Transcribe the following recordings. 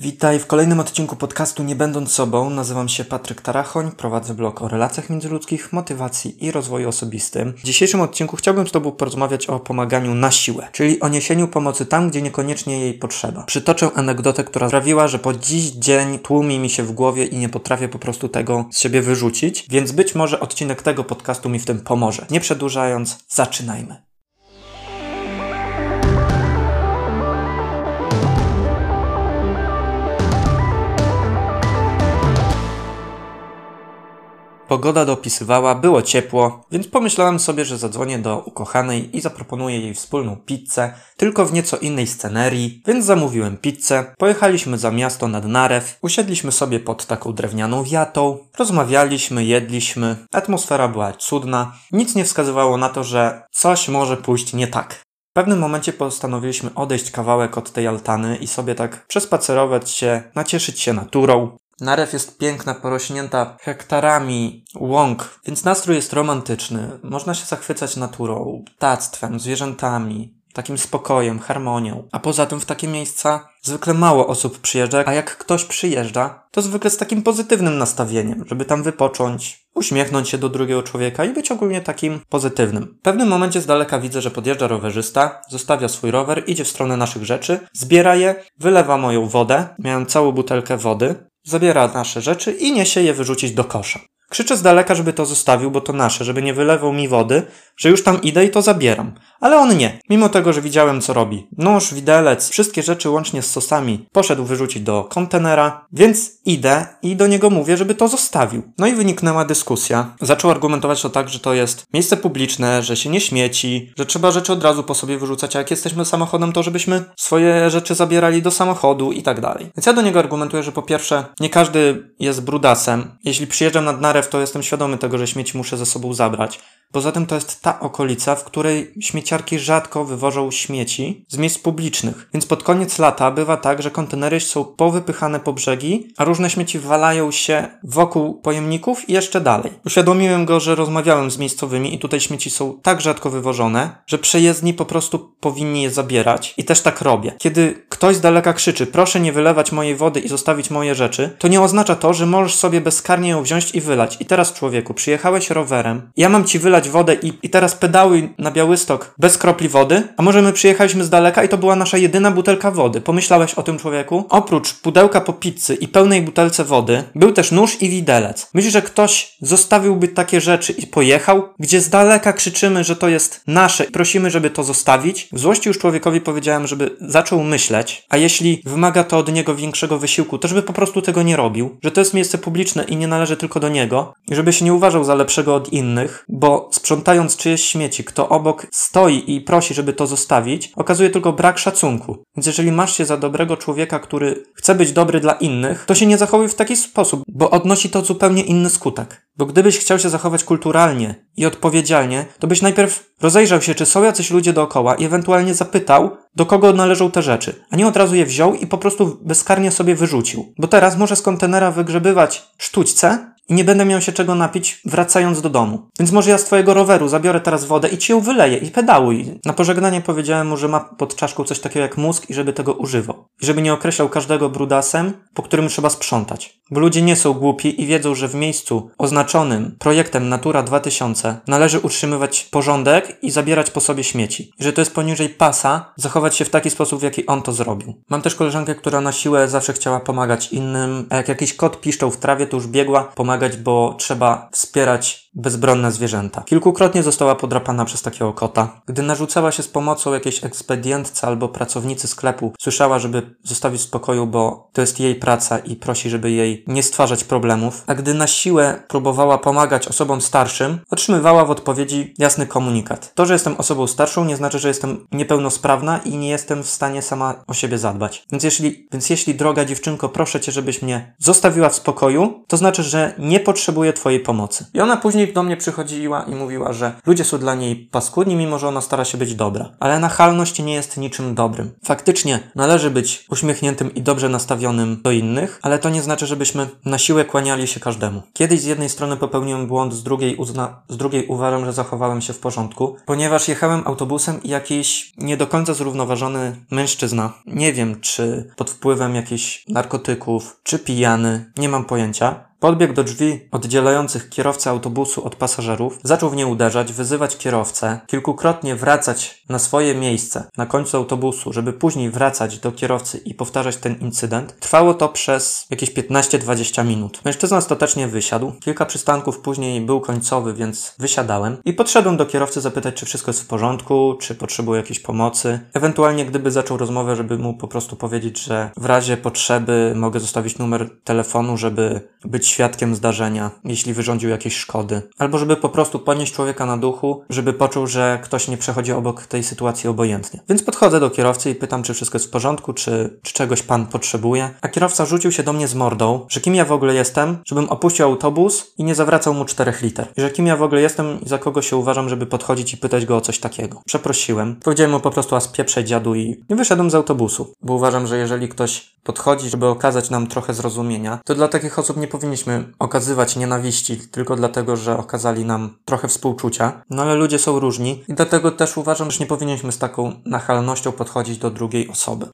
Witaj w kolejnym odcinku podcastu Nie Będąc Sobą. Nazywam się Patryk Tarachoń, prowadzę blog o relacjach międzyludzkich, motywacji i rozwoju osobistym. W dzisiejszym odcinku chciałbym z Tobą porozmawiać o pomaganiu na siłę, czyli o niesieniu pomocy tam, gdzie niekoniecznie jej potrzeba. Przytoczę anegdotę, która sprawiła, że po dziś dzień tłumi mi się w głowie i nie potrafię po prostu tego z siebie wyrzucić, więc być może odcinek tego podcastu mi w tym pomoże. Nie przedłużając, zaczynajmy. Pogoda dopisywała, było ciepło, więc pomyślałem sobie, że zadzwonię do ukochanej i zaproponuję jej wspólną pizzę, tylko w nieco innej scenerii, więc zamówiłem pizzę, pojechaliśmy za miasto nad Narew, usiedliśmy sobie pod taką drewnianą wiatą, rozmawialiśmy, jedliśmy, atmosfera była cudna, nic nie wskazywało na to, że coś może pójść nie tak. W pewnym momencie postanowiliśmy odejść kawałek od tej altany i sobie tak przespacerować się, nacieszyć się naturą. Narew jest piękna, porośnięta hektarami łąk, więc nastrój jest romantyczny. Można się zachwycać naturą, ptactwem, zwierzętami, takim spokojem, harmonią. A poza tym w takie miejsca zwykle mało osób przyjeżdża, a jak ktoś przyjeżdża, to zwykle z takim pozytywnym nastawieniem, żeby tam wypocząć, uśmiechnąć się do drugiego człowieka i być ogólnie takim pozytywnym. W pewnym momencie z daleka widzę, że podjeżdża rowerzysta, zostawia swój rower, idzie w stronę naszych rzeczy, zbiera je, wylewa moją wodę, miałem całą butelkę wody, zabiera nasze rzeczy i niesie je wyrzucić do kosza. Krzyczę z daleka, żeby to zostawił, bo to nasze, żeby nie wylewał mi wody, że już tam idę i to zabieram. Ale on nie, mimo tego, że widziałem co robi. Nóż, widelec, wszystkie rzeczy łącznie z sosami poszedł wyrzucić do kontenera, więc idę i do niego mówię, żeby to zostawił. No i wyniknęła dyskusja. Zaczął argumentować to tak, że to jest miejsce publiczne, że się nie śmieci, że trzeba rzeczy od razu po sobie wyrzucać, a jak jesteśmy samochodem, to żebyśmy swoje rzeczy zabierali do samochodu i tak dalej. Więc ja do niego argumentuję, że po pierwsze, nie każdy jest brudasem. Jeśli przyjeżdżam nad Narew, to jestem świadomy tego, że śmieci muszę ze sobą zabrać. Poza tym to jest ta okolica, w której śmieciarki rzadko wywożą śmieci z miejsc publicznych. Więc pod koniec lata bywa tak, że kontenery są powypychane po brzegi, a różne śmieci walają się wokół pojemników i jeszcze dalej. Uświadomiłem go, że rozmawiałem z miejscowymi i tutaj śmieci są tak rzadko wywożone, że przejezdni po prostu powinni je zabierać. I też tak robię. Kiedy ktoś z daleka krzyczy, proszę nie wylewać mojej wody i zostawić moje rzeczy, to nie oznacza to, że możesz sobie bezkarnie ją wziąć i wylać. I teraz człowieku, przyjechałeś rowerem, ja mam ci wylać wodę i, i teraz pedały na Białystok bez kropli wody, a może my przyjechaliśmy z daleka i to była nasza jedyna butelka wody. Pomyślałeś o tym człowieku? Oprócz pudełka po pizzy i pełnej butelce wody, był też nóż i widelec. Myślisz, że ktoś zostawiłby takie rzeczy i pojechał, gdzie z daleka krzyczymy, że to jest nasze i prosimy, żeby to zostawić? W złości już człowiekowi powiedziałem, żeby zaczął myśleć, a jeśli wymaga to od niego większego wysiłku, to żeby po prostu tego nie robił, że to jest miejsce publiczne i nie należy tylko do niego, i żeby się nie uważał za lepszego od innych, bo sprzątając czyjeś śmieci, kto obok stoi i prosi, żeby to zostawić, okazuje tylko brak szacunku. Więc jeżeli masz się za dobrego człowieka, który chce być dobry dla innych, to się nie zachowuj w taki sposób, bo odnosi to zupełnie inny skutek. Bo gdybyś chciał się zachować kulturalnie i odpowiedzialnie, to byś najpierw rozejrzał się, czy są jacyś ludzie dookoła i ewentualnie zapytał, do kogo należą te rzeczy, a nie od razu je wziął i po prostu bezkarnie sobie wyrzucił. Bo teraz może z kontenera wygrzebywać sztućce, i nie będę miał się czego napić wracając do domu. Więc może ja z twojego roweru zabiorę teraz wodę i ci ją wyleję i pedałuj. Na pożegnanie powiedziałem mu, że ma pod czaszką coś takiego jak mózg i żeby tego używał. I żeby nie określał każdego brudasem, po którym trzeba sprzątać. Bo ludzie nie są głupi i wiedzą, że w miejscu oznaczonym projektem Natura 2000 należy utrzymywać porządek i zabierać po sobie śmieci. I że to jest poniżej pasa zachować się w taki sposób, w jaki on to zrobił. Mam też koleżankę, która na siłę zawsze chciała pomagać innym, a jak jakiś kot piszczał w trawie, to już biegła pomagać bo trzeba wspierać bezbronne zwierzęta. Kilkukrotnie została podrapana przez takiego kota. Gdy narzucała się z pomocą jakiejś ekspedientce albo pracownicy sklepu, słyszała, żeby zostawić w spokoju, bo to jest jej praca i prosi, żeby jej nie stwarzać problemów. A gdy na siłę próbowała pomagać osobom starszym, otrzymywała w odpowiedzi jasny komunikat. To, że jestem osobą starszą, nie znaczy, że jestem niepełnosprawna i nie jestem w stanie sama o siebie zadbać. Więc jeśli, więc jeśli droga dziewczynko, proszę cię, żebyś mnie zostawiła w spokoju, to znaczy, że nie potrzebuję twojej pomocy. I ona później Do mnie przychodziła i mówiła, że ludzie są dla niej paskudni, mimo że ona stara się być dobra. Ale nachalność nie jest niczym dobrym. Faktycznie należy być uśmiechniętym i dobrze nastawionym do innych, ale to nie znaczy, żebyśmy na siłę kłaniali się każdemu. Kiedyś z jednej strony popełniłem błąd, z drugiej, uzna, z drugiej uważam, że zachowałem się w porządku, ponieważ jechałem autobusem i jakiś nie do końca zrównoważony mężczyzna, nie wiem czy pod wpływem jakichś narkotyków, czy pijany, nie mam pojęcia, Podbiegł do drzwi oddzielających kierowcę autobusu od pasażerów, zaczął w nie uderzać, wyzywać kierowcę, kilkukrotnie wracać na swoje miejsce na końcu autobusu, żeby później wracać do kierowcy i powtarzać ten incydent. Trwało to przez jakieś 15-20 minut. Mężczyzna ostatecznie wysiadł. Kilka przystanków później był końcowy, więc wysiadałem i podszedłem do kierowcy zapytać, czy wszystko jest w porządku, czy potrzebuje jakiejś pomocy. Ewentualnie, gdyby zaczął rozmowę, żeby mu po prostu powiedzieć, że w razie potrzeby mogę zostawić numer telefonu, żeby być świadkiem zdarzenia, jeśli wyrządził jakieś szkody. Albo żeby po prostu podnieść człowieka na duchu, żeby poczuł, że ktoś nie przechodzi obok tej sytuacji obojętnie. Więc podchodzę do kierowcy i pytam, czy wszystko jest w porządku, czy, czy czegoś pan potrzebuje. A kierowca rzucił się do mnie z mordą, że kim ja w ogóle jestem, żebym opuścił autobus i nie zawracał mu czterech liter. I że kim ja w ogóle jestem i za kogo się uważam, żeby podchodzić i pytać go o coś takiego. Przeprosiłem. Powiedziałem mu po prostu, a spieprzaj dziadu i nie wyszedłem z autobusu. Bo uważam, że jeżeli ktoś podchodzi, żeby okazać nam trochę zrozumienia, to dla takich osób nie powinniśmy okazywać nienawiści tylko dlatego, że okazali nam trochę współczucia. No ale ludzie są różni i dlatego też uważam, że nie powinniśmy z taką nachalnością podchodzić do drugiej osoby.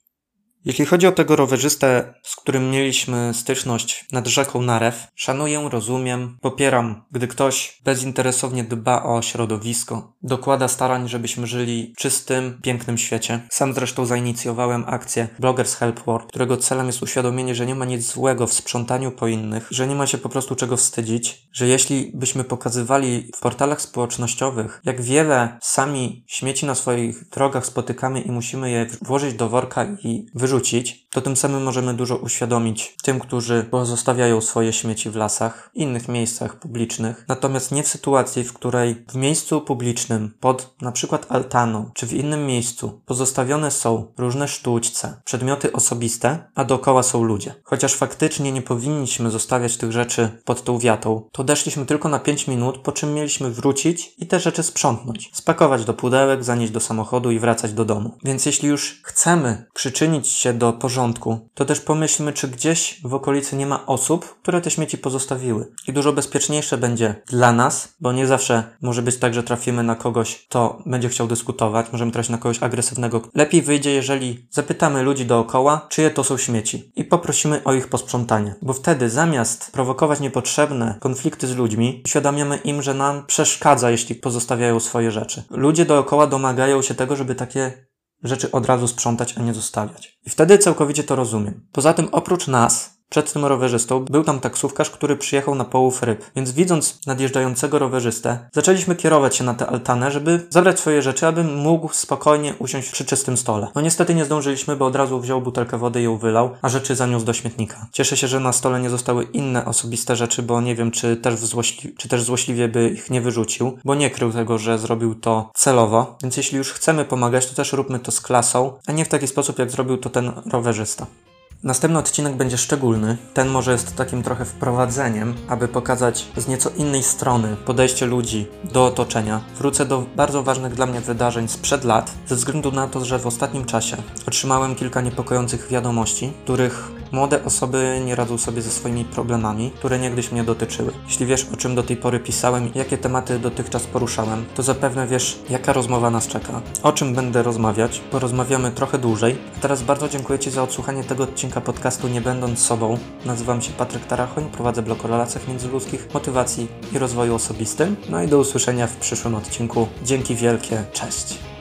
Jeśli chodzi o tego rowerzystę, z którym mieliśmy styczność nad rzeką Narew, szanuję, rozumiem, popieram, gdy ktoś bezinteresownie dba o środowisko, dokłada starań, żebyśmy żyli w czystym, pięknym świecie. Sam zresztą zainicjowałem akcję Bloggers Help World, którego celem jest uświadomienie, że nie ma nic złego w sprzątaniu po innych, że nie ma się po prostu czego wstydzić, że jeśli byśmy pokazywali w portalach społecznościowych, jak wiele sami śmieci na swoich drogach spotykamy i musimy je włożyć do worka i wyrzucić, wyrzucić, to tym samym możemy dużo uświadomić tym, którzy pozostawiają swoje śmieci w lasach, innych miejscach publicznych. Natomiast nie w sytuacji, w której w miejscu publicznym, pod na przykład altaną, czy w innym miejscu pozostawione są różne sztućce, przedmioty osobiste, a dookoła są ludzie. Chociaż faktycznie nie powinniśmy zostawiać tych rzeczy pod tą wiatą, to odeszliśmy tylko na 5 minut, po czym mieliśmy wrócić i te rzeczy sprzątnąć. Spakować do pudełek, zanieść do samochodu i wracać do domu. Więc jeśli już chcemy przyczynić się do porządku, to też pomyślmy, czy gdzieś w okolicy nie ma osób, które te śmieci pozostawiły. I dużo bezpieczniejsze będzie dla nas, bo nie zawsze może być tak, że trafimy na kogoś, kto będzie chciał dyskutować, możemy trafić na kogoś agresywnego. Lepiej wyjdzie, jeżeli zapytamy ludzi dookoła, czyje to są śmieci i poprosimy o ich posprzątanie. Bo wtedy zamiast prowokować niepotrzebne konflikty z ludźmi, uświadamiamy im, że nam przeszkadza, jeśli pozostawiają swoje rzeczy. Ludzie dookoła domagają się tego, żeby takie rzeczy od razu sprzątać, a nie zostawiać. I wtedy całkowicie to rozumiem. Poza tym, oprócz nas, przed tym rowerzystą był tam taksówkarz, który przyjechał na połów ryb, więc widząc nadjeżdżającego rowerzystę, zaczęliśmy kierować się na tę altanę, żeby zabrać swoje rzeczy, aby mógł spokojnie usiąść przy czystym stole. No niestety nie zdążyliśmy, bo od razu wziął butelkę wody i ją wylał, a rzeczy zaniósł do śmietnika. Cieszę się, że na stole nie zostały inne osobiste rzeczy, bo nie wiem, czy też, złośli czy też złośliwie by ich nie wyrzucił, bo nie krył tego, że zrobił to celowo, więc jeśli już chcemy pomagać, to też róbmy to z klasą, a nie w taki sposób, jak zrobił to ten rowerzysta. Następny odcinek będzie szczególny. Ten może jest takim trochę wprowadzeniem, aby pokazać z nieco innej strony podejście ludzi do otoczenia. Wrócę do bardzo ważnych dla mnie wydarzeń sprzed lat, ze względu na to, że w ostatnim czasie otrzymałem kilka niepokojących wiadomości, których Młode osoby nie radzą sobie ze swoimi problemami, które niegdyś mnie dotyczyły. Jeśli wiesz, o czym do tej pory pisałem i jakie tematy dotychczas poruszałem, to zapewne wiesz, jaka rozmowa nas czeka. O czym będę rozmawiać, porozmawiamy trochę dłużej. A teraz bardzo dziękuję Ci za odsłuchanie tego odcinka podcastu Nie Będąc Sobą. Nazywam się Patryk Tarachoń, prowadzę blog o relacjach międzyludzkich, motywacji i rozwoju osobistym. No i do usłyszenia w przyszłym odcinku. Dzięki wielkie, cześć!